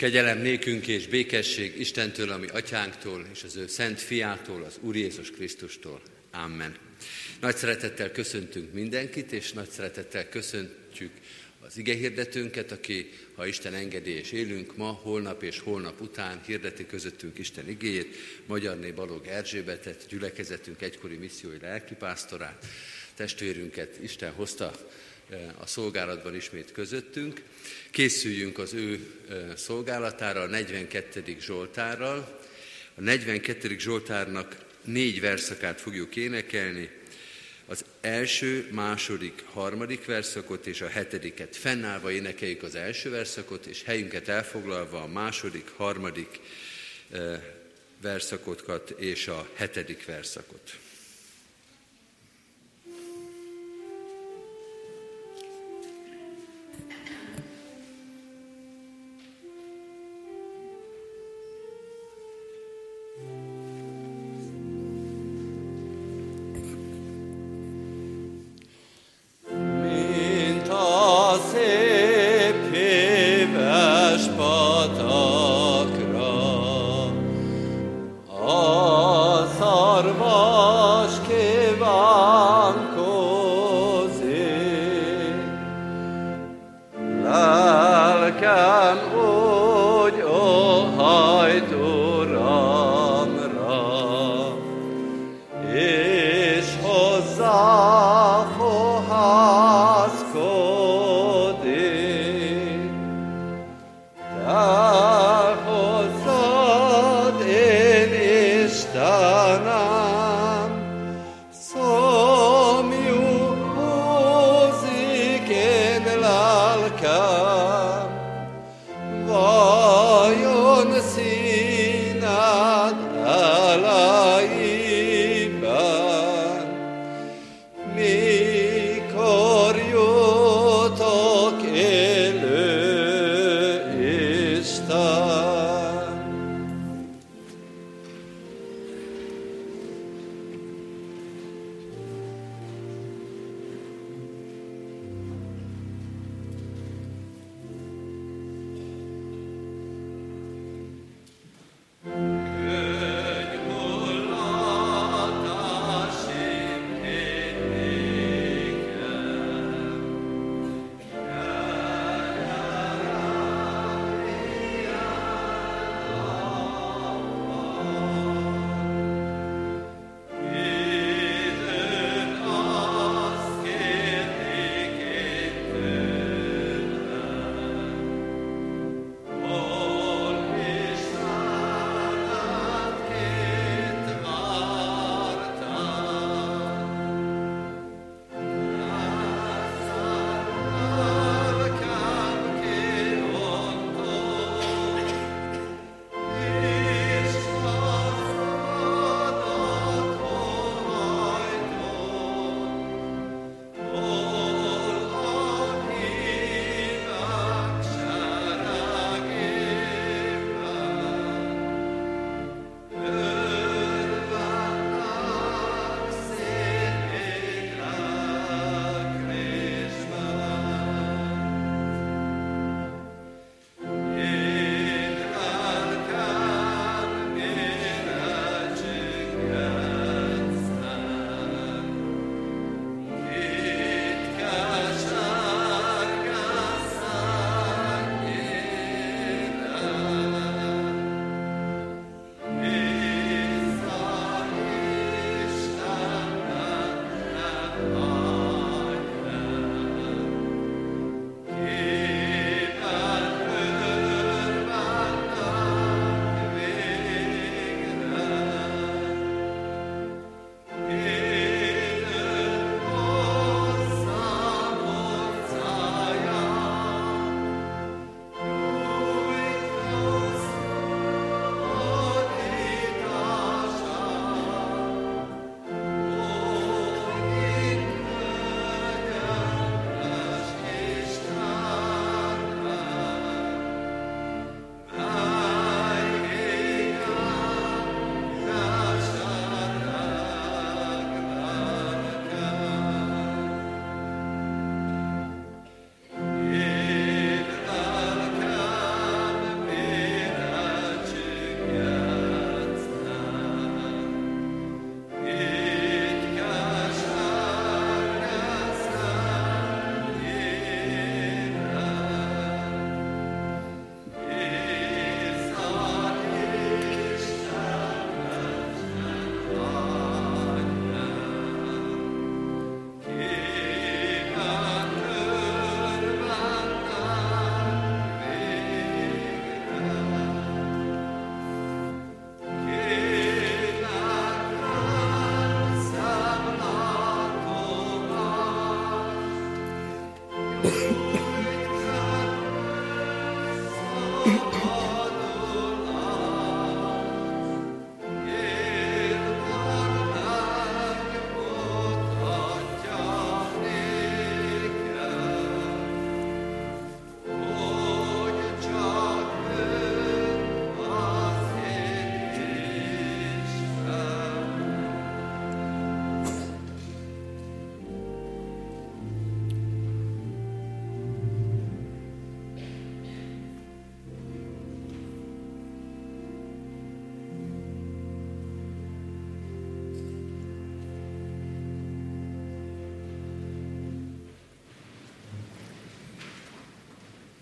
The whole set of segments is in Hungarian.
Kegyelem nékünk és békesség Istentől, ami atyánktól, és az ő szent fiától, az Úr Jézus Krisztustól. Amen. Nagy szeretettel köszöntünk mindenkit, és nagy szeretettel köszöntjük az ige hirdetőnket, aki, ha Isten engedi és élünk ma, holnap és holnap után hirdeti közöttünk Isten igéjét, Magyarné Balog Erzsébetet, gyülekezetünk egykori missziói lelkipásztorát, testvérünket Isten hozta a szolgálatban ismét közöttünk. Készüljünk az ő szolgálatára, a 42. Zsoltárral. A 42. Zsoltárnak négy verszakát fogjuk énekelni, az első, második, harmadik verszakot és a hetediket. Fennállva énekeljük az első verszakot, és helyünket elfoglalva a második, harmadik verszakokat és a hetedik verszakot. كان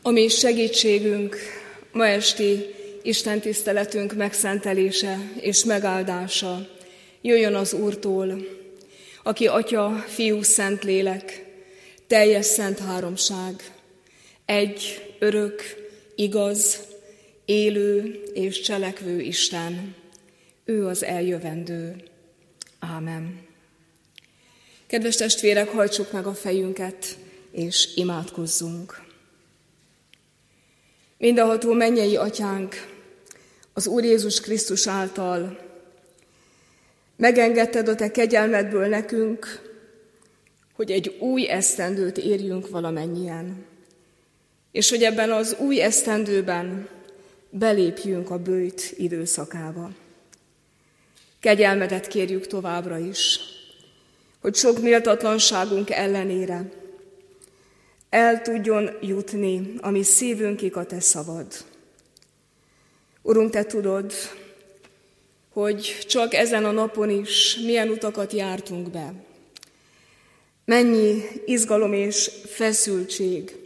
A mi segítségünk, ma esti Isten tiszteletünk megszentelése és megáldása jöjjön az Úrtól, aki Atya, Fiú, Szent Lélek, teljes szent háromság, egy, örök, igaz, élő és cselekvő Isten. Ő az eljövendő. Ámen. Kedves testvérek, hajtsuk meg a fejünket, és imádkozzunk. Mindenható mennyei atyánk, az Úr Jézus Krisztus által megengedted a te kegyelmedből nekünk, hogy egy új esztendőt érjünk valamennyien, és hogy ebben az új esztendőben belépjünk a bőjt időszakába. Kegyelmedet kérjük továbbra is, hogy sok méltatlanságunk ellenére el tudjon jutni a mi szívünkig a Te szavad. Urunk, Te tudod, hogy csak ezen a napon is milyen utakat jártunk be. Mennyi izgalom és feszültség,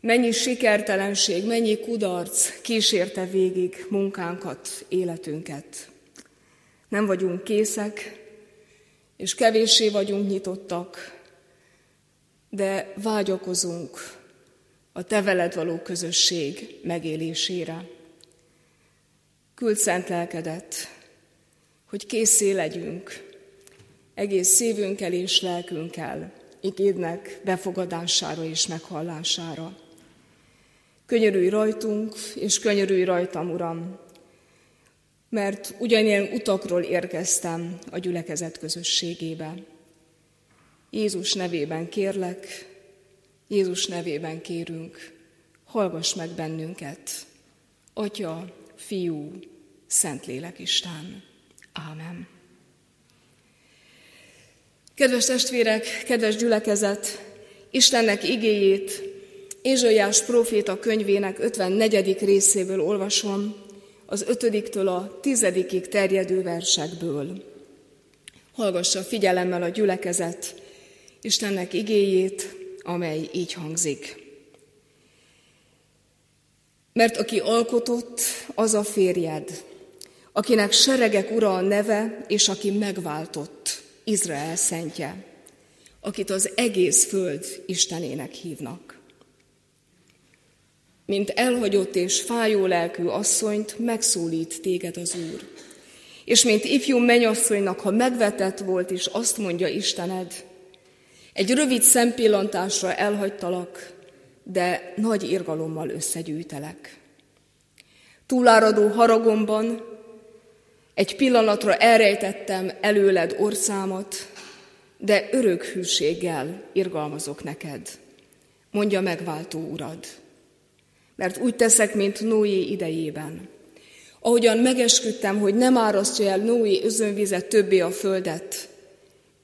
mennyi sikertelenség, mennyi kudarc kísérte végig munkánkat, életünket. Nem vagyunk készek, és kevéssé vagyunk nyitottak de vágyakozunk a Te veled való közösség megélésére. Küld szent lelkedet, hogy készé legyünk egész szívünkkel és lelkünkkel igédnek befogadására és meghallására. Könyörülj rajtunk, és könyörülj rajtam, Uram, mert ugyanilyen utakról érkeztem a gyülekezet közösségébe. Jézus nevében kérlek, Jézus nevében kérünk, hallgass meg bennünket, Atya, Fiú, Szentlélek Isten. Ámen. Kedves testvérek, kedves gyülekezet, Istennek igéjét Ézsaiás proféta könyvének 54. részéből olvasom, az 5-től a 10 terjedő versekből. Hallgassa figyelemmel a gyülekezet, Istennek igéjét, amely így hangzik. Mert aki alkotott, az a férjed, akinek seregek ura a neve, és aki megváltott, Izrael szentje, akit az egész föld Istenének hívnak. Mint elhagyott és fájó lelkű asszonyt megszólít téged az Úr. És mint ifjú menyasszonynak, ha megvetett volt, és azt mondja Istened, egy rövid szempillantásra elhagytalak, de nagy irgalommal összegyűjtelek. Túláradó haragomban egy pillanatra elrejtettem előled orszámat, de örök hűséggel irgalmazok neked, mondja megváltó urad. Mert úgy teszek, mint Noé idejében. Ahogyan megesküdtem, hogy nem árasztja el Noé özönvizet többé a földet,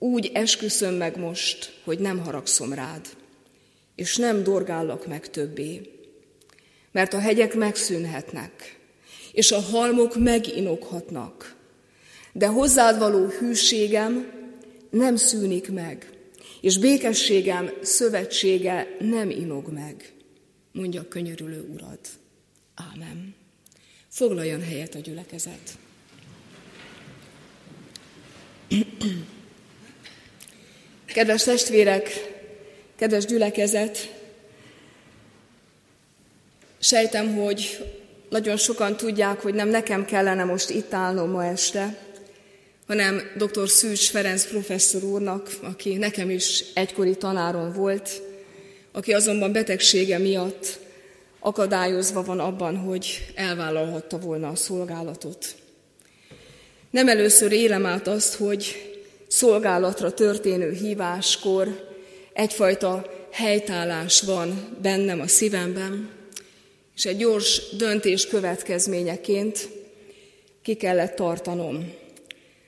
úgy esküszöm meg most, hogy nem haragszom rád, és nem dorgállak meg többé, mert a hegyek megszűnhetnek, és a halmok meginokhatnak, de hozzád való hűségem nem szűnik meg, és békességem szövetsége nem inog meg, mondja a könyörülő urad. Ámen. Foglaljon helyet a gyülekezet. Kedves testvérek, kedves gyülekezet, sejtem, hogy nagyon sokan tudják, hogy nem nekem kellene most itt állnom ma este, hanem dr. Szűcs Ferenc professzor úrnak, aki nekem is egykori tanárom volt, aki azonban betegsége miatt akadályozva van abban, hogy elvállalhatta volna a szolgálatot. Nem először élem át azt, hogy szolgálatra történő híváskor egyfajta helytállás van bennem a szívemben, és egy gyors döntés következményeként ki kellett tartanom.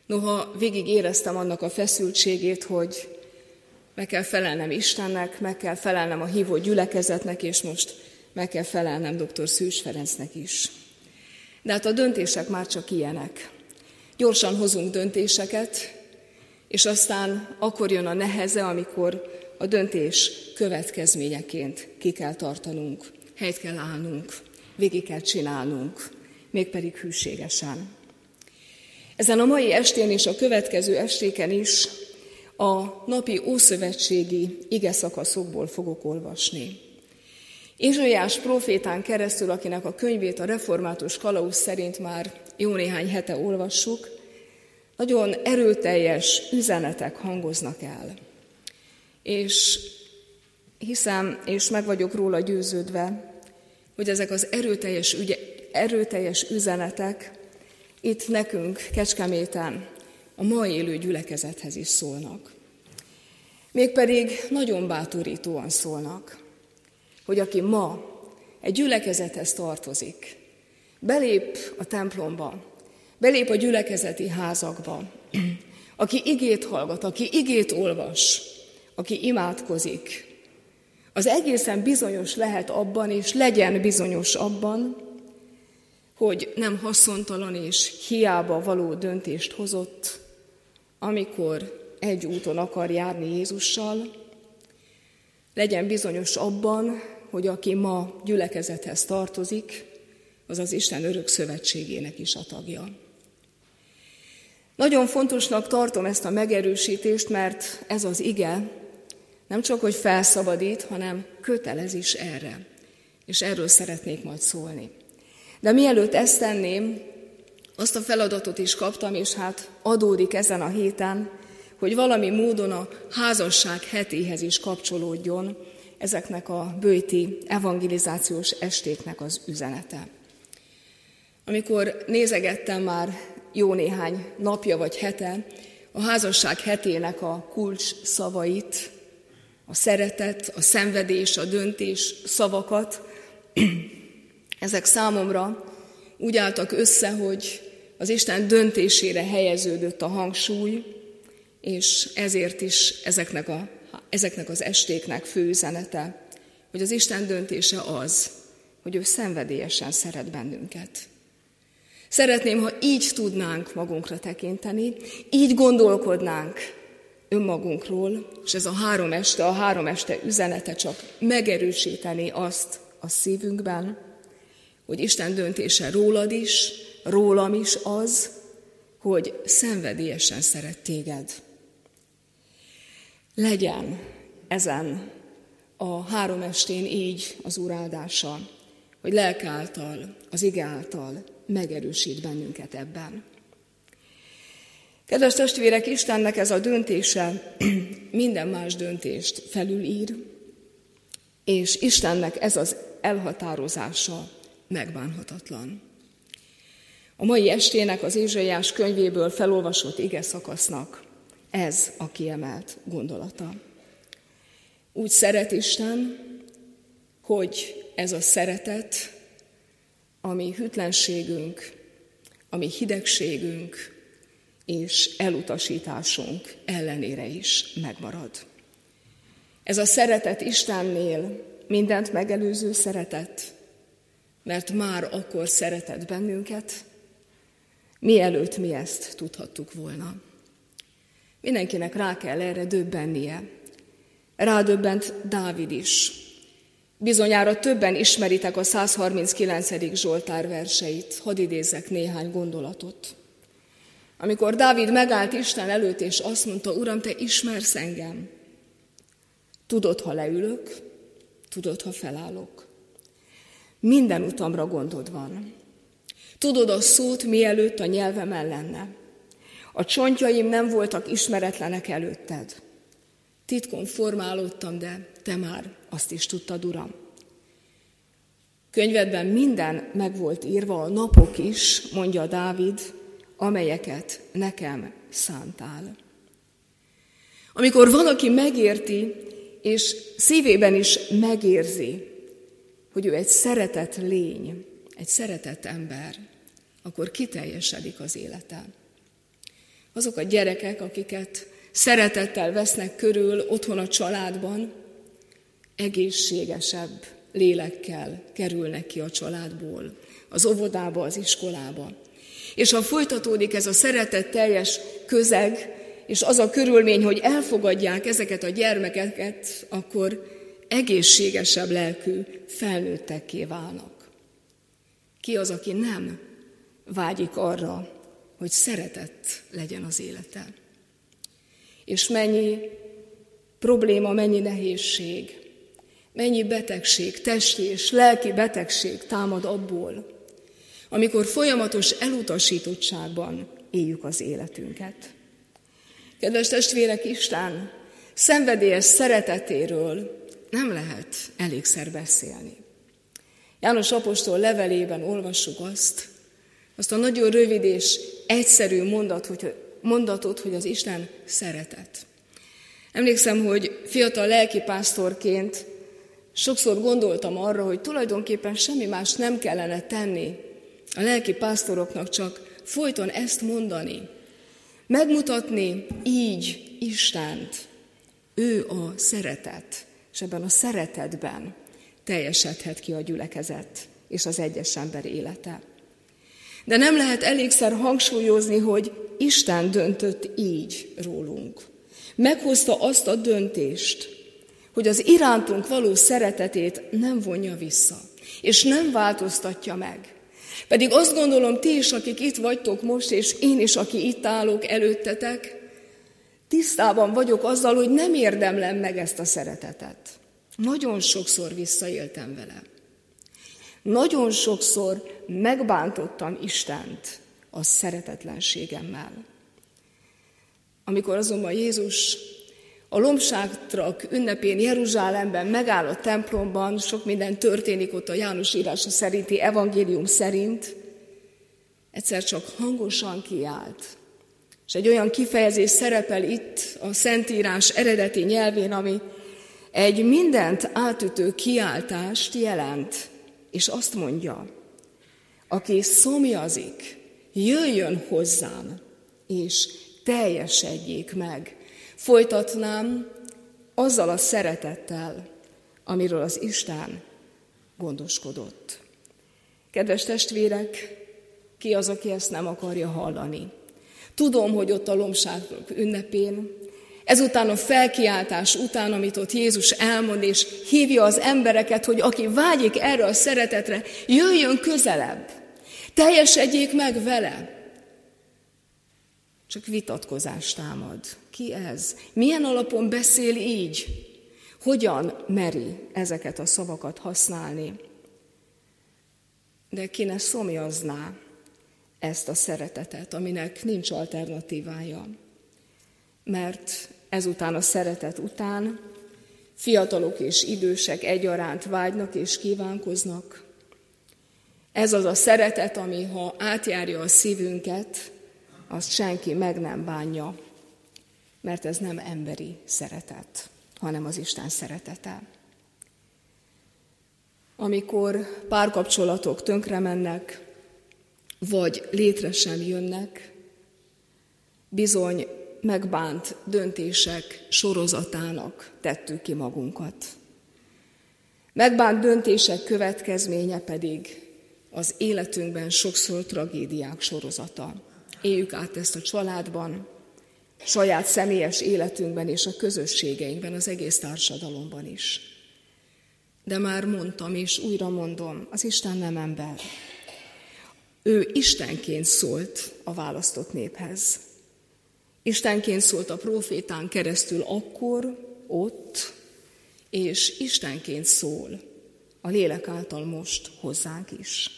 Noha végig éreztem annak a feszültségét, hogy meg kell felelnem Istennek, meg kell felelnem a hívó gyülekezetnek, és most meg kell felelnem dr. Szűs Ferencnek is. De hát a döntések már csak ilyenek. Gyorsan hozunk döntéseket, és aztán akkor jön a neheze, amikor a döntés következményeként ki kell tartanunk, helyt kell állnunk, végig kell csinálnunk, mégpedig hűségesen. Ezen a mai estén és a következő estéken is a napi ószövetségi ige szakaszokból fogok olvasni. Ézsaiás profétán keresztül, akinek a könyvét a református kalauz szerint már jó néhány hete olvassuk, nagyon erőteljes üzenetek hangoznak el. És hiszem, és meg vagyok róla győződve, hogy ezek az erőteljes, ügye, erőteljes üzenetek itt nekünk Kecskeméten a mai élő gyülekezethez is szólnak. Mégpedig nagyon bátorítóan szólnak, hogy aki ma egy gyülekezethez tartozik, belép a templomba, belép a gyülekezeti házakba, aki igét hallgat, aki igét olvas, aki imádkozik, az egészen bizonyos lehet abban, és legyen bizonyos abban, hogy nem haszontalan és hiába való döntést hozott, amikor egy úton akar járni Jézussal, legyen bizonyos abban, hogy aki ma gyülekezethez tartozik, az az Isten örök szövetségének is a tagja. Nagyon fontosnak tartom ezt a megerősítést, mert ez az ige nem csak, hogy felszabadít, hanem kötelez is erre. És erről szeretnék majd szólni. De mielőtt ezt tenném, azt a feladatot is kaptam, és hát adódik ezen a héten, hogy valami módon a házasság hetéhez is kapcsolódjon ezeknek a bőti evangelizációs estéknek az üzenete. Amikor nézegettem már jó néhány napja vagy hete a házasság hetének a kulcs szavait, a szeretet, a szenvedés, a döntés szavakat, ezek számomra úgy álltak össze, hogy az Isten döntésére helyeződött a hangsúly, és ezért is ezeknek, a, ezeknek az estéknek fő üzenete, hogy az Isten döntése az, hogy ő szenvedélyesen szeret bennünket. Szeretném, ha így tudnánk magunkra tekinteni, így gondolkodnánk önmagunkról, és ez a három este, a három este üzenete csak megerősíteni azt a szívünkben, hogy Isten döntése rólad is, rólam is az, hogy szenvedélyesen szeret téged. Legyen ezen a három estén így az Úr áldása, hogy lelk által, az ige által megerősít bennünket ebben. Kedves testvérek, Istennek ez a döntése minden más döntést felülír, és Istennek ez az elhatározása megbánhatatlan. A mai estének az Ézsaiás könyvéből felolvasott ige szakasznak ez a kiemelt gondolata. Úgy szeret Isten, hogy ez a szeretet, ami hűtlenségünk, ami hidegségünk és elutasításunk ellenére is megmarad. Ez a szeretet Istennél mindent megelőző szeretet, mert már akkor szeretett bennünket, mielőtt mi ezt tudhattuk volna. Mindenkinek rá kell erre döbbennie. Rádöbbent Dávid is. Bizonyára többen ismeritek a 139. Zsoltár verseit, hadd idézzek néhány gondolatot. Amikor Dávid megállt Isten előtt, és azt mondta, Uram, te ismersz engem. Tudod, ha leülök, tudod, ha felállok. Minden utamra gondod van. Tudod a szót, mielőtt a nyelvemen lenne. A csontjaim nem voltak ismeretlenek előtted. Titkon formálódtam, de te már azt is tudtad, Uram. Könyvedben minden meg volt írva, a napok is, mondja Dávid, amelyeket nekem szántál. Amikor valaki megérti, és szívében is megérzi, hogy ő egy szeretett lény, egy szeretett ember, akkor kiteljesedik az élete. Azok a gyerekek, akiket szeretettel vesznek körül otthon a családban, egészségesebb lélekkel kerülnek ki a családból, az óvodába, az iskolába. És ha folytatódik ez a szeretet teljes közeg, és az a körülmény, hogy elfogadják ezeket a gyermekeket, akkor egészségesebb lelkű felnőttekké válnak. Ki az, aki nem vágyik arra, hogy szeretett legyen az élete? És mennyi probléma, mennyi nehézség, mennyi betegség, testi és lelki betegség támad abból, amikor folyamatos elutasítottságban éljük az életünket. Kedves testvérek, Isten szenvedélyes szeretetéről nem lehet elégszer beszélni. János apostol levelében olvassuk azt, azt a nagyon rövid és egyszerű mondat, hogy, mondatot, hogy az Isten szeretet. Emlékszem, hogy fiatal lelkipásztorként sokszor gondoltam arra, hogy tulajdonképpen semmi más nem kellene tenni a lelki pásztoroknak, csak folyton ezt mondani. Megmutatni így Istent. Ő a szeretet, és ebben a szeretetben teljesedhet ki a gyülekezet és az egyes ember élete. De nem lehet elégszer hangsúlyozni, hogy Isten döntött így rólunk. Meghozta azt a döntést, hogy az irántunk való szeretetét nem vonja vissza, és nem változtatja meg. Pedig azt gondolom, ti is, akik itt vagytok most, és én is, aki itt állok előttetek, tisztában vagyok azzal, hogy nem érdemlem meg ezt a szeretetet. Nagyon sokszor visszaéltem vele. Nagyon sokszor megbántottam Istent a szeretetlenségemmel. Amikor azonban Jézus a lombságtrak ünnepén Jeruzsálemben megáll a templomban, sok minden történik ott a János írása szerinti evangélium szerint, egyszer csak hangosan kiált. És egy olyan kifejezés szerepel itt a Szentírás eredeti nyelvén, ami egy mindent átütő kiáltást jelent, és azt mondja, aki szomjazik, jöjjön hozzám, és teljesedjék meg Folytatnám azzal a szeretettel, amiről az Isten gondoskodott. Kedves testvérek, ki az, aki ezt nem akarja hallani? Tudom, hogy ott a lomságok ünnepén, ezután a felkiáltás után, amit ott Jézus elmond, és hívja az embereket, hogy aki vágyik erre a szeretetre, jöjjön közelebb, teljesedjék meg vele. Csak vitatkozás támad. Ki ez? Milyen alapon beszél így? Hogyan meri ezeket a szavakat használni? De ki ne szomjazná ezt a szeretetet, aminek nincs alternatívája. Mert ezután a szeretet után fiatalok és idősek egyaránt vágynak és kívánkoznak. Ez az a szeretet, ami ha átjárja a szívünket, azt senki meg nem bánja, mert ez nem emberi szeretet, hanem az Isten szeretete. Amikor párkapcsolatok tönkre mennek, vagy létre sem jönnek, bizony megbánt döntések sorozatának tettük ki magunkat. Megbánt döntések következménye pedig az életünkben sokszor tragédiák sorozata. Éljük át ezt a családban, saját személyes életünkben és a közösségeinkben, az egész társadalomban is. De már mondtam, és újra mondom, az Isten nem ember. Ő Istenként szólt a választott néphez. Istenként szólt a profétán keresztül akkor, ott, és Istenként szól a lélek által most hozzánk is.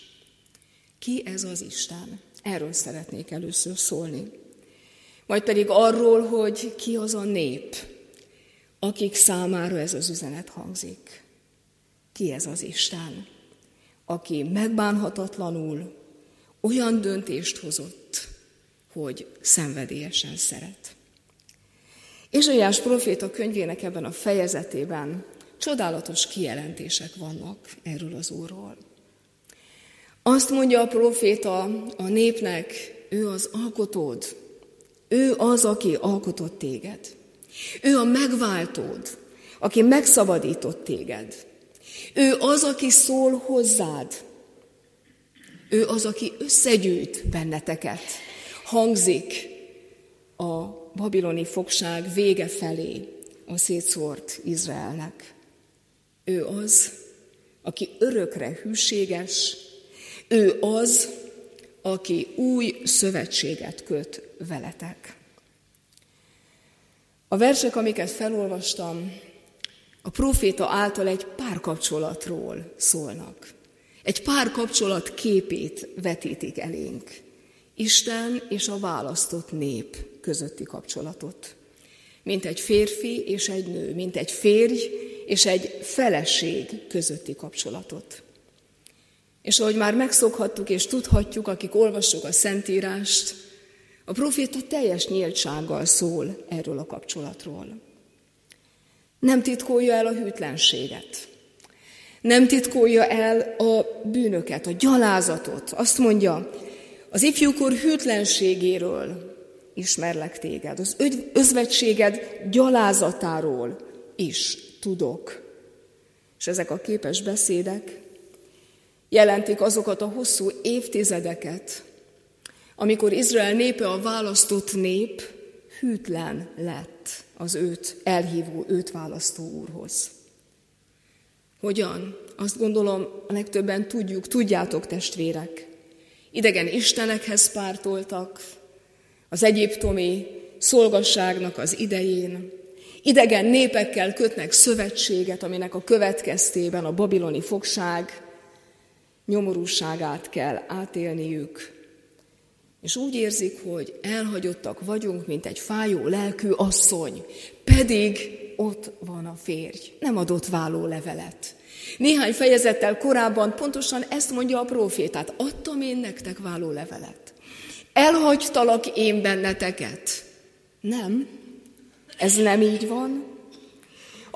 Ki ez az Isten? Erről szeretnék először szólni. Majd pedig arról, hogy ki az a nép, akik számára ez az üzenet hangzik. Ki ez az Isten? aki megbánhatatlanul olyan döntést hozott, hogy szenvedélyesen szeret. Izsaiás proféta könyvének ebben a fejezetében csodálatos kijelentések vannak erről az Úrról. Azt mondja a proféta a népnek, ő az alkotód, ő az, aki alkotott téged. Ő a megváltód, aki megszabadított téged. Ő az, aki szól hozzád. Ő az, aki összegyűjt benneteket. Hangzik a babiloni fogság vége felé a szétszórt Izraelnek. Ő az, aki örökre hűséges, ő az, aki új szövetséget köt veletek. A versek, amiket felolvastam, a proféta által egy párkapcsolatról szólnak. Egy párkapcsolat képét vetítik elénk. Isten és a választott nép közötti kapcsolatot. Mint egy férfi és egy nő, mint egy férj és egy feleség közötti kapcsolatot. És ahogy már megszokhattuk és tudhatjuk, akik olvassuk a Szentírást, a proféta teljes nyíltsággal szól erről a kapcsolatról. Nem titkolja el a hűtlenséget. Nem titkolja el a bűnöket, a gyalázatot. Azt mondja, az ifjúkor hűtlenségéről ismerlek téged, az özvegységed gyalázatáról is tudok. És ezek a képes beszédek jelentik azokat a hosszú évtizedeket, amikor Izrael népe a választott nép hűtlen lett az őt elhívó, őt választó úrhoz. Hogyan? Azt gondolom, a legtöbben tudjuk, tudjátok testvérek. Idegen istenekhez pártoltak, az egyiptomi szolgasságnak az idején, idegen népekkel kötnek szövetséget, aminek a következtében a babiloni fogság nyomorúságát kell átélniük, és úgy érzik, hogy elhagyottak vagyunk, mint egy fájó lelkű asszony, pedig ott van a férj, nem adott váló levelet. Néhány fejezettel korábban pontosan ezt mondja a profétát, adtam én nektek váló levelet. Elhagytalak én benneteket. Nem, ez nem így van.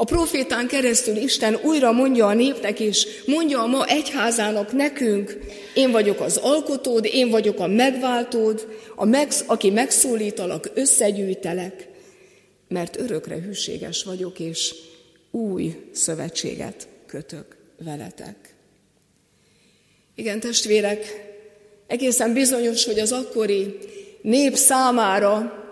A profétán keresztül Isten újra mondja a népnek, és mondja a ma egyházának nekünk, én vagyok az alkotód, én vagyok a megváltód, a meg, aki megszólítalak, összegyűjtelek, mert örökre hűséges vagyok, és új szövetséget kötök veletek. Igen, testvérek, egészen bizonyos, hogy az akkori nép számára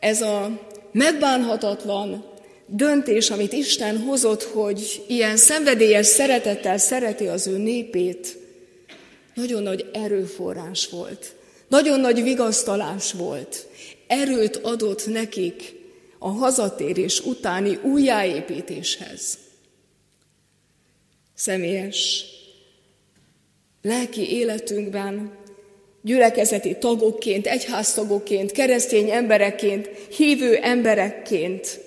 ez a megbánhatatlan döntés, amit Isten hozott, hogy ilyen szenvedélyes szeretettel szereti az ő népét, nagyon nagy erőforrás volt, nagyon nagy vigasztalás volt, erőt adott nekik a hazatérés utáni újjáépítéshez. Személyes lelki életünkben gyülekezeti tagokként, egyháztagokként, keresztény emberekként, hívő emberekként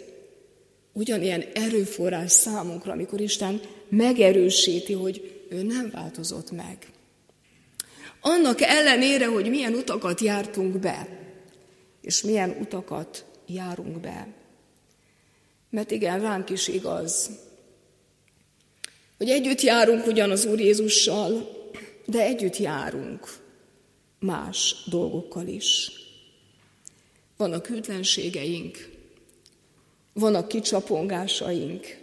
ugyanilyen erőforrás számunkra, amikor Isten megerősíti, hogy ő nem változott meg. Annak ellenére, hogy milyen utakat jártunk be, és milyen utakat járunk be. Mert igen, ránk is igaz, hogy együtt járunk ugyan az Úr Jézussal, de együtt járunk más dolgokkal is. Vannak hűtlenségeink, vannak kicsapongásaink.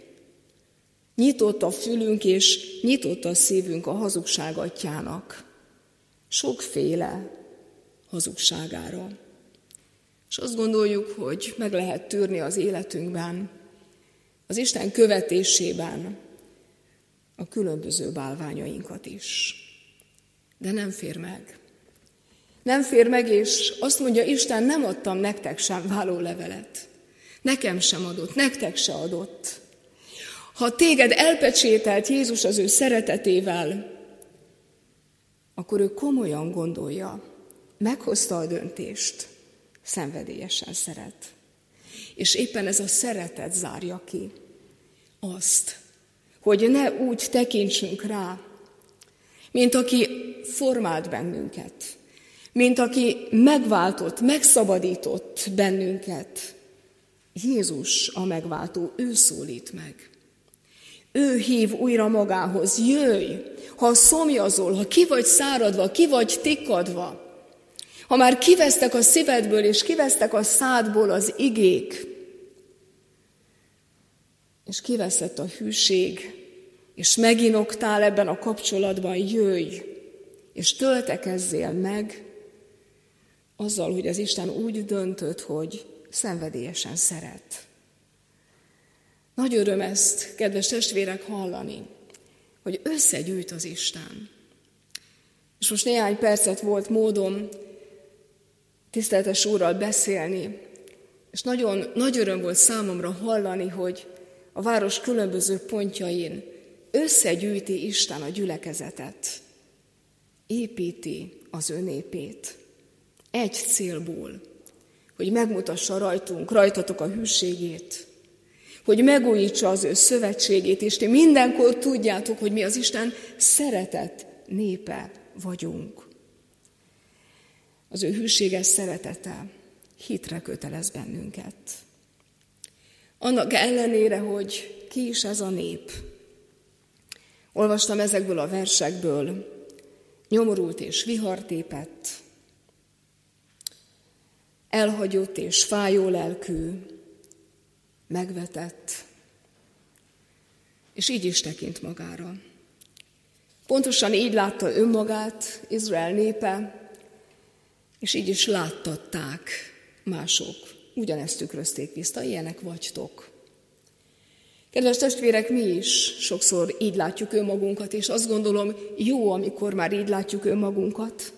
Nyitott a fülünk és nyitott a szívünk a hazugságatjának. Sokféle hazugságára. És azt gondoljuk, hogy meg lehet törni az életünkben, az Isten követésében a különböző bálványainkat is. De nem fér meg. Nem fér meg, és azt mondja, Isten, nem adtam nektek sem váló levelet. Nekem sem adott, nektek se adott. Ha téged elpecsételt Jézus az ő szeretetével, akkor ő komolyan gondolja, meghozta a döntést, szenvedélyesen szeret. És éppen ez a szeretet zárja ki azt, hogy ne úgy tekintsünk rá, mint aki formált bennünket, mint aki megváltott, megszabadított bennünket. Jézus a megváltó, ő szólít meg. Ő hív újra magához, jöjj, ha szomjazol, ha ki vagy száradva, ki vagy tikkadva, ha már kivesztek a szívedből és kivesztek a szádból az igék, és kiveszett a hűség, és meginoktál ebben a kapcsolatban, jöjj, és töltekezzél meg azzal, hogy az Isten úgy döntött, hogy szenvedélyesen szeret. Nagy öröm ezt, kedves testvérek, hallani, hogy összegyűjt az Isten. És most néhány percet volt módom tiszteltes úrral beszélni, és nagyon nagy öröm volt számomra hallani, hogy a város különböző pontjain összegyűjti Isten a gyülekezetet, építi az önépét. Egy célból, hogy megmutassa rajtunk, rajtatok a hűségét, hogy megújítsa az ő szövetségét, és ti mindenkor tudjátok, hogy mi az Isten szeretett népe vagyunk. Az ő hűséges szeretete hitre kötelez bennünket. Annak ellenére, hogy ki is ez a nép. Olvastam ezekből a versekből, nyomorult és vihartépett, elhagyott és fájó lelkű, megvetett, és így is tekint magára. Pontosan így látta önmagát Izrael népe, és így is láttatták mások. Ugyanezt tükrözték vissza, ilyenek vagytok. Kedves testvérek, mi is sokszor így látjuk önmagunkat, és azt gondolom, jó, amikor már így látjuk önmagunkat,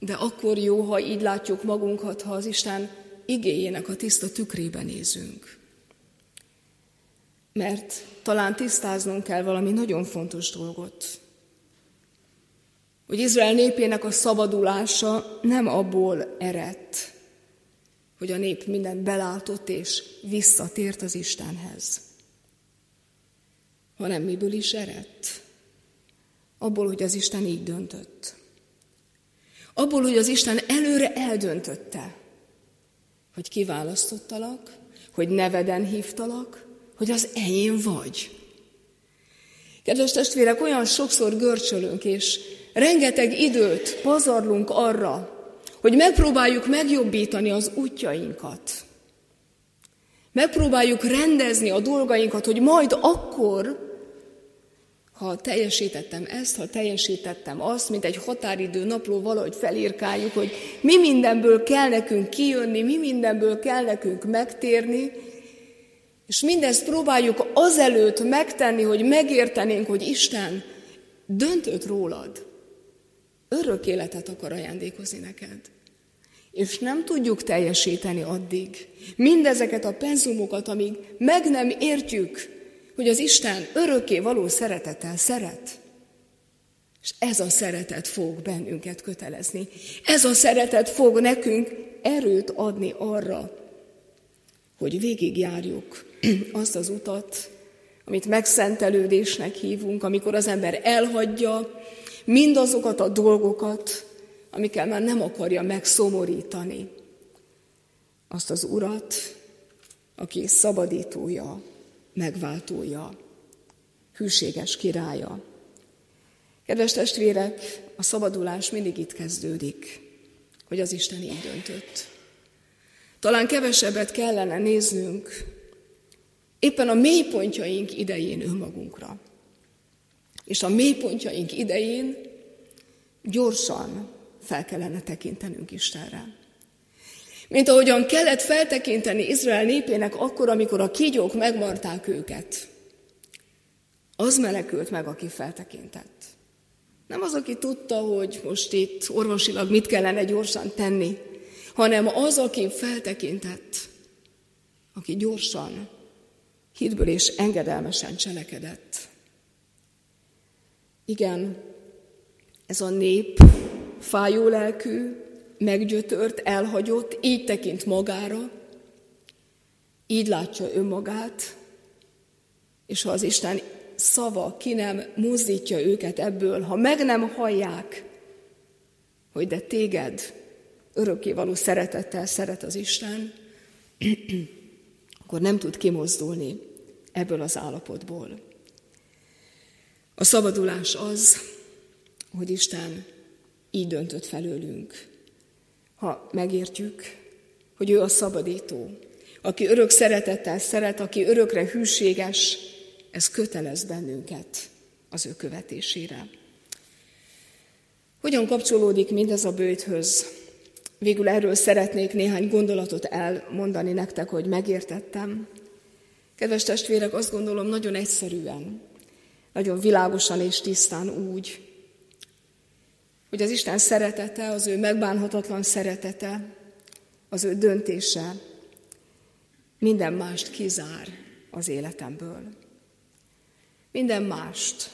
de akkor jó, ha így látjuk magunkat, ha az Isten igényének a tiszta tükrében nézünk. Mert talán tisztáznunk kell valami nagyon fontos dolgot. Hogy Izrael népének a szabadulása nem abból eredt, hogy a nép mindent belátott és visszatért az Istenhez, hanem miből is eredt? Abból, hogy az Isten így döntött. Abból, hogy az Isten előre eldöntötte, hogy kiválasztottalak, hogy neveden hívtalak, hogy az enyém vagy. Kedves testvérek, olyan sokszor görcsölünk, és rengeteg időt pazarlunk arra, hogy megpróbáljuk megjobbítani az útjainkat. Megpróbáljuk rendezni a dolgainkat, hogy majd akkor, ha teljesítettem ezt, ha teljesítettem azt, mint egy határidő napló valahogy felírkáljuk, hogy mi mindenből kell nekünk kijönni, mi mindenből kell nekünk megtérni, és mindezt próbáljuk azelőtt megtenni, hogy megértenénk, hogy Isten döntött rólad. Örök életet akar ajándékozni neked. És nem tudjuk teljesíteni addig mindezeket a penzumokat, amíg meg nem értjük, hogy az Isten örökké való szeretettel szeret. És ez a szeretet fog bennünket kötelezni. Ez a szeretet fog nekünk erőt adni arra, hogy végigjárjuk azt az utat, amit megszentelődésnek hívunk, amikor az ember elhagyja mindazokat a dolgokat, amikkel már nem akarja megszomorítani azt az urat, aki szabadítója, megváltója, hűséges királya. Kedves testvérek, a szabadulás mindig itt kezdődik, hogy az Isten így döntött. Talán kevesebbet kellene néznünk éppen a mélypontjaink idején önmagunkra. És a mélypontjaink idején gyorsan fel kellene tekintenünk Istenre. Mint ahogyan kellett feltekinteni Izrael népének akkor, amikor a kígyók megmarták őket. Az menekült meg, aki feltekintett. Nem az, aki tudta, hogy most itt orvosilag mit kellene gyorsan tenni, hanem az, aki feltekintett, aki gyorsan, hitből és engedelmesen cselekedett. Igen, ez a nép fájó lelkű, meggyötört, elhagyott, így tekint magára, így látja önmagát, és ha az Isten szava, ki nem mozdítja őket ebből, ha meg nem hallják, hogy de téged örökkévaló szeretettel szeret az Isten, akkor nem tud kimozdulni ebből az állapotból. A szabadulás az, hogy Isten így döntött felőlünk. Ha megértjük, hogy ő a szabadító, aki örök szeretettel szeret, aki örökre hűséges, ez kötelez bennünket az ő követésére. Hogyan kapcsolódik mindez a bőthöz? Végül erről szeretnék néhány gondolatot elmondani nektek, hogy megértettem. Kedves testvérek, azt gondolom nagyon egyszerűen, nagyon világosan és tisztán úgy, hogy az Isten szeretete, az ő megbánhatatlan szeretete, az ő döntése minden mást kizár az életemből. Minden mást.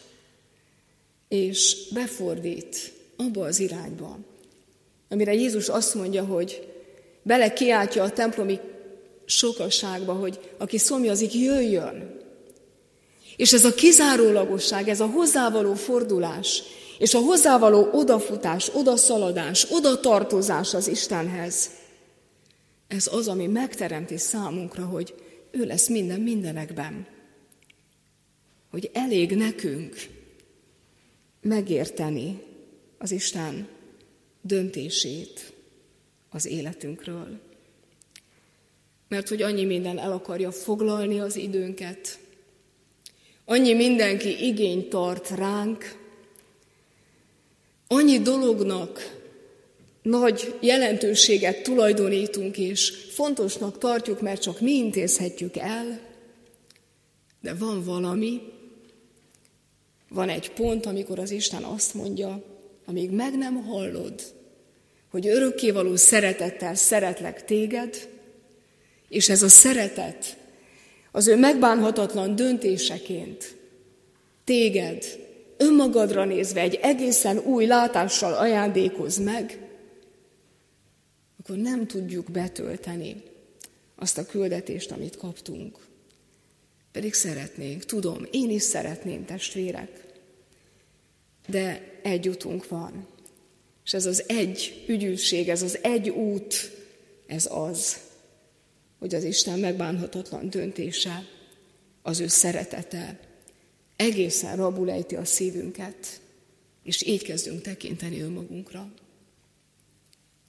És befordít abba az irányba, amire Jézus azt mondja, hogy bele kiáltja a templomi sokasságba, hogy aki szomjazik, jöjjön. És ez a kizárólagosság, ez a hozzávaló fordulás, és a hozzávaló odafutás, odaszaladás, odatartozás az Istenhez, ez az, ami megteremti számunkra, hogy ő lesz minden mindenekben. Hogy elég nekünk megérteni az Isten döntését az életünkről. Mert hogy annyi minden el akarja foglalni az időnket, annyi mindenki igényt tart ránk, annyi dolognak nagy jelentőséget tulajdonítunk, és fontosnak tartjuk, mert csak mi intézhetjük el, de van valami, van egy pont, amikor az Isten azt mondja, amíg meg nem hallod, hogy örökkévaló szeretettel szeretlek téged, és ez a szeretet az ő megbánhatatlan döntéseként téged önmagadra nézve egy egészen új látással ajándékoz meg, akkor nem tudjuk betölteni azt a küldetést, amit kaptunk. Pedig szeretnénk, tudom, én is szeretném, testvérek. De egy utunk van. És ez az egy ügyűség, ez az egy út, ez az, hogy az Isten megbánhatatlan döntése, az ő szeretete egészen rabul ejti a szívünket, és így kezdünk tekinteni önmagunkra.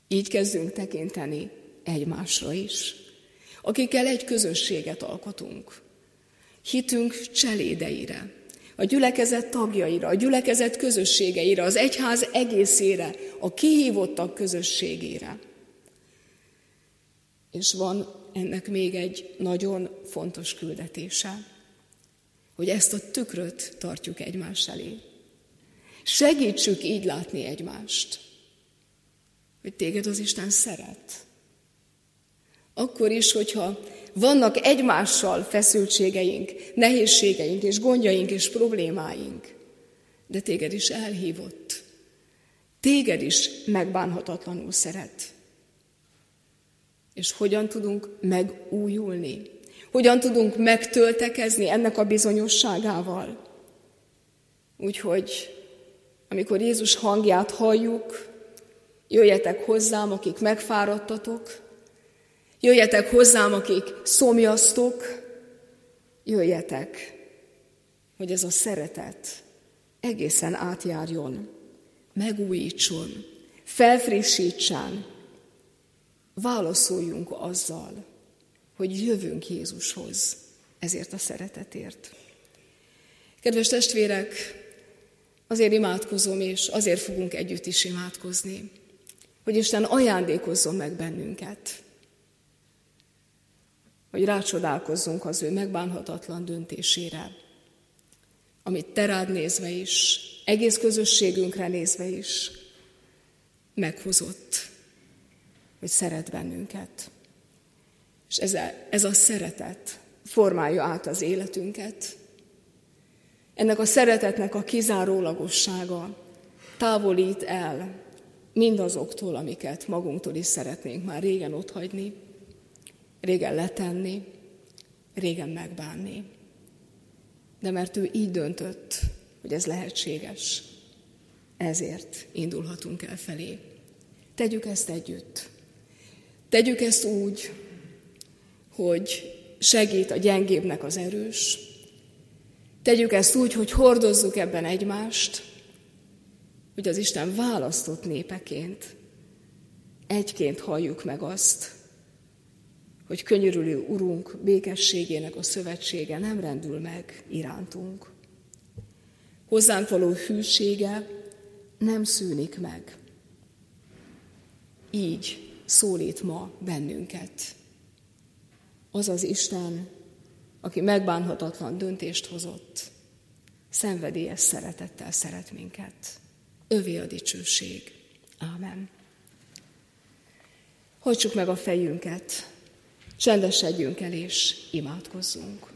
Így kezdünk tekinteni egymásra is, akikkel egy közösséget alkotunk. Hitünk cselédeire, a gyülekezet tagjaira, a gyülekezet közösségeire, az egyház egészére, a kihívottak közösségére. És van ennek még egy nagyon fontos küldetése, hogy ezt a tükröt tartjuk egymás elé. Segítsük így látni egymást hogy téged az Isten szeret. Akkor is, hogyha vannak egymással feszültségeink, nehézségeink és gondjaink és problémáink, de téged is elhívott. Téged is megbánhatatlanul szeret. És hogyan tudunk megújulni? Hogyan tudunk megtöltekezni ennek a bizonyosságával? Úgyhogy, amikor Jézus hangját halljuk, Jöjjetek hozzám, akik megfáradtatok, jöjjetek hozzám, akik szomjaztok, jöjjetek, hogy ez a szeretet egészen átjárjon, megújítson, felfrissítsen, válaszoljunk azzal, hogy jövünk Jézushoz ezért a szeretetért. Kedves testvérek, azért imádkozom, és azért fogunk együtt is imádkozni hogy Isten ajándékozzon meg bennünket, hogy rácsodálkozzunk az ő megbánhatatlan döntésére, amit te rád nézve is, egész közösségünkre nézve is meghozott, hogy szeret bennünket. És ez a, ez a szeretet formálja át az életünket. Ennek a szeretetnek a kizárólagossága távolít el mindazoktól, amiket magunktól is szeretnénk már régen otthagyni, régen letenni, régen megbánni. De mert ő így döntött, hogy ez lehetséges. Ezért indulhatunk el felé. Tegyük ezt együtt. Tegyük ezt úgy, hogy segít a gyengébbnek az erős. Tegyük ezt úgy, hogy hordozzuk ebben egymást, hogy az Isten választott népeként egyként halljuk meg azt, hogy könyörülő Urunk békességének a szövetsége nem rendül meg irántunk. Hozzánk való hűsége nem szűnik meg. Így szólít ma bennünket. Az az Isten, aki megbánhatatlan döntést hozott, szenvedélyes szeretettel szeret minket. Övé a dicsőség. Ámen. Hajtsuk meg a fejünket, csendesedjünk el és imádkozzunk.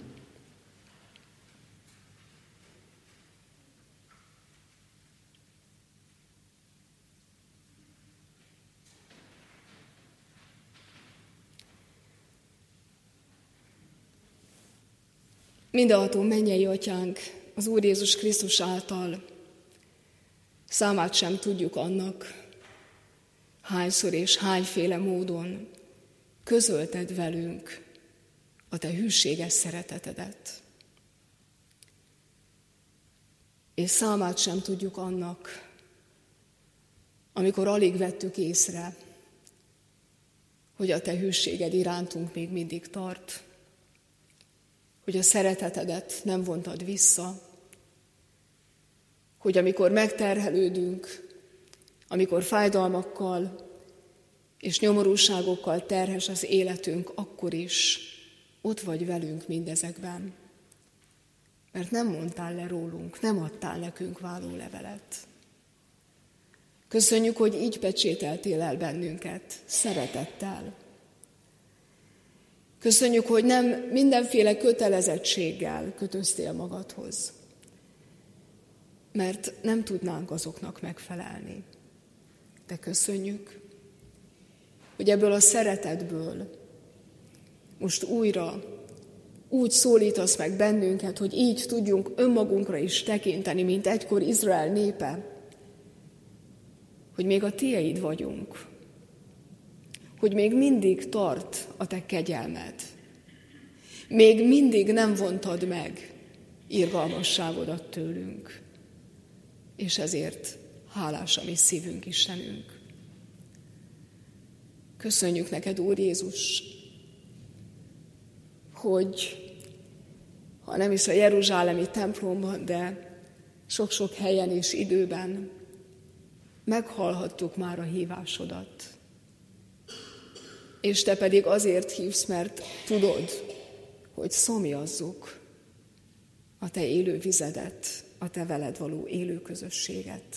Mindenható mennyei atyánk az Úr Jézus Krisztus által számát sem tudjuk annak, hányszor és hányféle módon közölted velünk a te hűséges szeretetedet. És számát sem tudjuk annak, amikor alig vettük észre, hogy a te hűséged irántunk még mindig tart, hogy a szeretetedet nem vontad vissza, hogy amikor megterhelődünk, amikor fájdalmakkal és nyomorúságokkal terhes az életünk, akkor is ott vagy velünk mindezekben. Mert nem mondtál le rólunk, nem adtál nekünk váló levelet. Köszönjük, hogy így pecsételtél el bennünket, szeretettel. Köszönjük, hogy nem mindenféle kötelezettséggel kötöztél magadhoz, mert nem tudnánk azoknak megfelelni. De köszönjük, hogy ebből a szeretetből most újra úgy szólítasz meg bennünket, hogy így tudjunk önmagunkra is tekinteni, mint egykor Izrael népe, hogy még a tieid vagyunk, hogy még mindig tart a te kegyelmed, még mindig nem vontad meg irgalmasságodat tőlünk, és ezért hálás a mi szívünk, Istenünk. Köszönjük neked, Úr Jézus, hogy ha nem is a Jeruzsálemi templomban, de sok-sok helyen és időben meghallhattuk már a hívásodat. És te pedig azért hívsz, mert tudod, hogy szomjazzuk a te élő vizedet, a te veled való élő közösséget.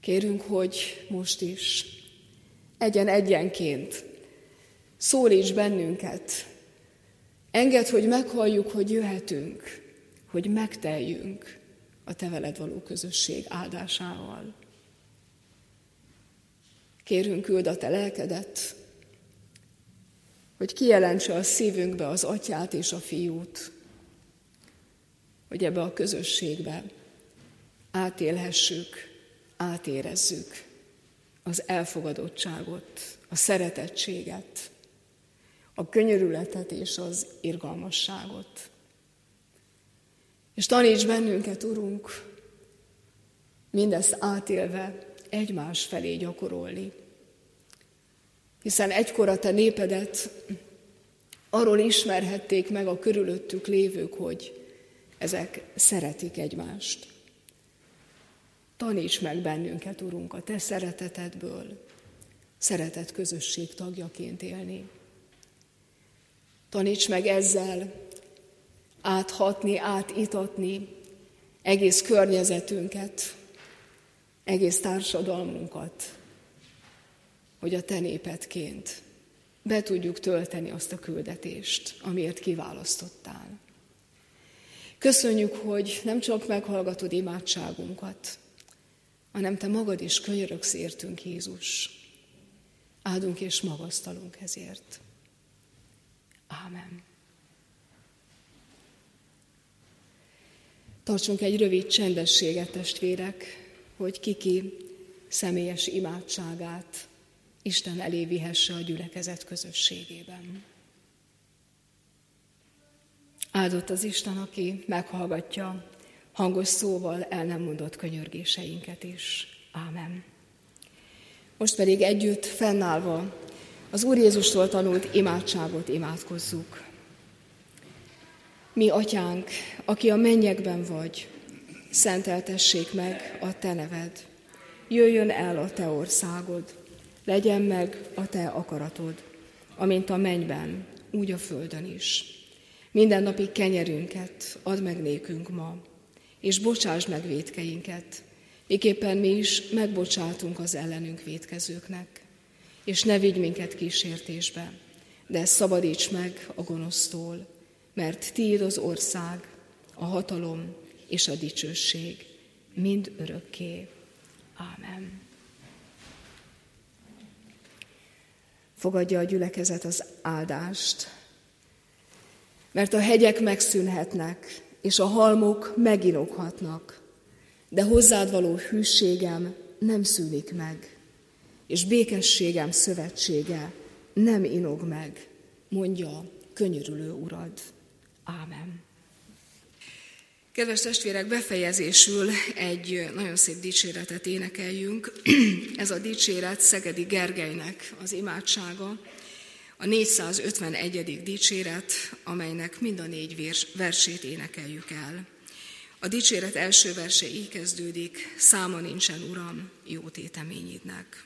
Kérünk, hogy most is egyen egyenként szólíts bennünket. Engedd, hogy meghalljuk, hogy jöhetünk, hogy megteljünk a te veled való közösség áldásával. Kérünk, küld a te lelkedet, hogy kijelentse a szívünkbe az atyát és a fiút, hogy ebbe a közösségbe átélhessük, átérezzük az elfogadottságot, a szeretettséget, a könyörületet és az irgalmasságot. És taníts bennünket, Urunk, mindezt átélve egymás felé gyakorolni. Hiszen egykor a te népedet arról ismerhették meg a körülöttük lévők, hogy ezek szeretik egymást. Taníts meg bennünket, Urunk, a Te szeretetedből, szeretet közösség tagjaként élni. Taníts meg ezzel áthatni, átitatni egész környezetünket, egész társadalmunkat, hogy a Te népedként be tudjuk tölteni azt a küldetést, amiért kiválasztottál. Köszönjük, hogy nem csak meghallgatod imádságunkat, hanem Te magad is könyörögsz értünk, Jézus. Áldunk és magasztalunk ezért. Ámen. Tartsunk egy rövid csendességet, testvérek, hogy kiki személyes imádságát Isten elé vihesse a gyülekezet közösségében. Áldott az Isten, aki meghallgatja hangos szóval el nem mondott könyörgéseinket is. Ámen. Most pedig együtt fennállva az Úr Jézustól tanult imádságot imádkozzuk. Mi, Atyánk, aki a mennyekben vagy, szenteltessék meg a Te neved. Jöjjön el a Te országod, legyen meg a Te akaratod, amint a mennyben, úgy a földön is. Minden napi kenyerünket add meg nékünk ma, és bocsáss meg védkeinket, miképpen mi is megbocsátunk az ellenünk védkezőknek. És ne vigy minket kísértésbe, de szabadíts meg a gonosztól, mert tiéd az ország, a hatalom és a dicsőség, mind örökké. Ámen. Fogadja a gyülekezet az áldást, mert a hegyek megszűnhetnek, és a halmok meginoghatnak, de hozzád való hűségem nem szűnik meg, és békességem szövetsége nem inog meg, mondja könyörülő urad. Ámen. Kedves testvérek, befejezésül egy nagyon szép dicséretet énekeljünk. Ez a dicséret Szegedi Gergelynek az imádsága, a 451. dicséret, amelynek mind a négy versét énekeljük el. A dicséret első verse így kezdődik, száma nincsen, Uram, jó téteményidnek.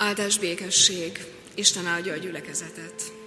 Áldás békesség, Isten áldja a gyülekezetet.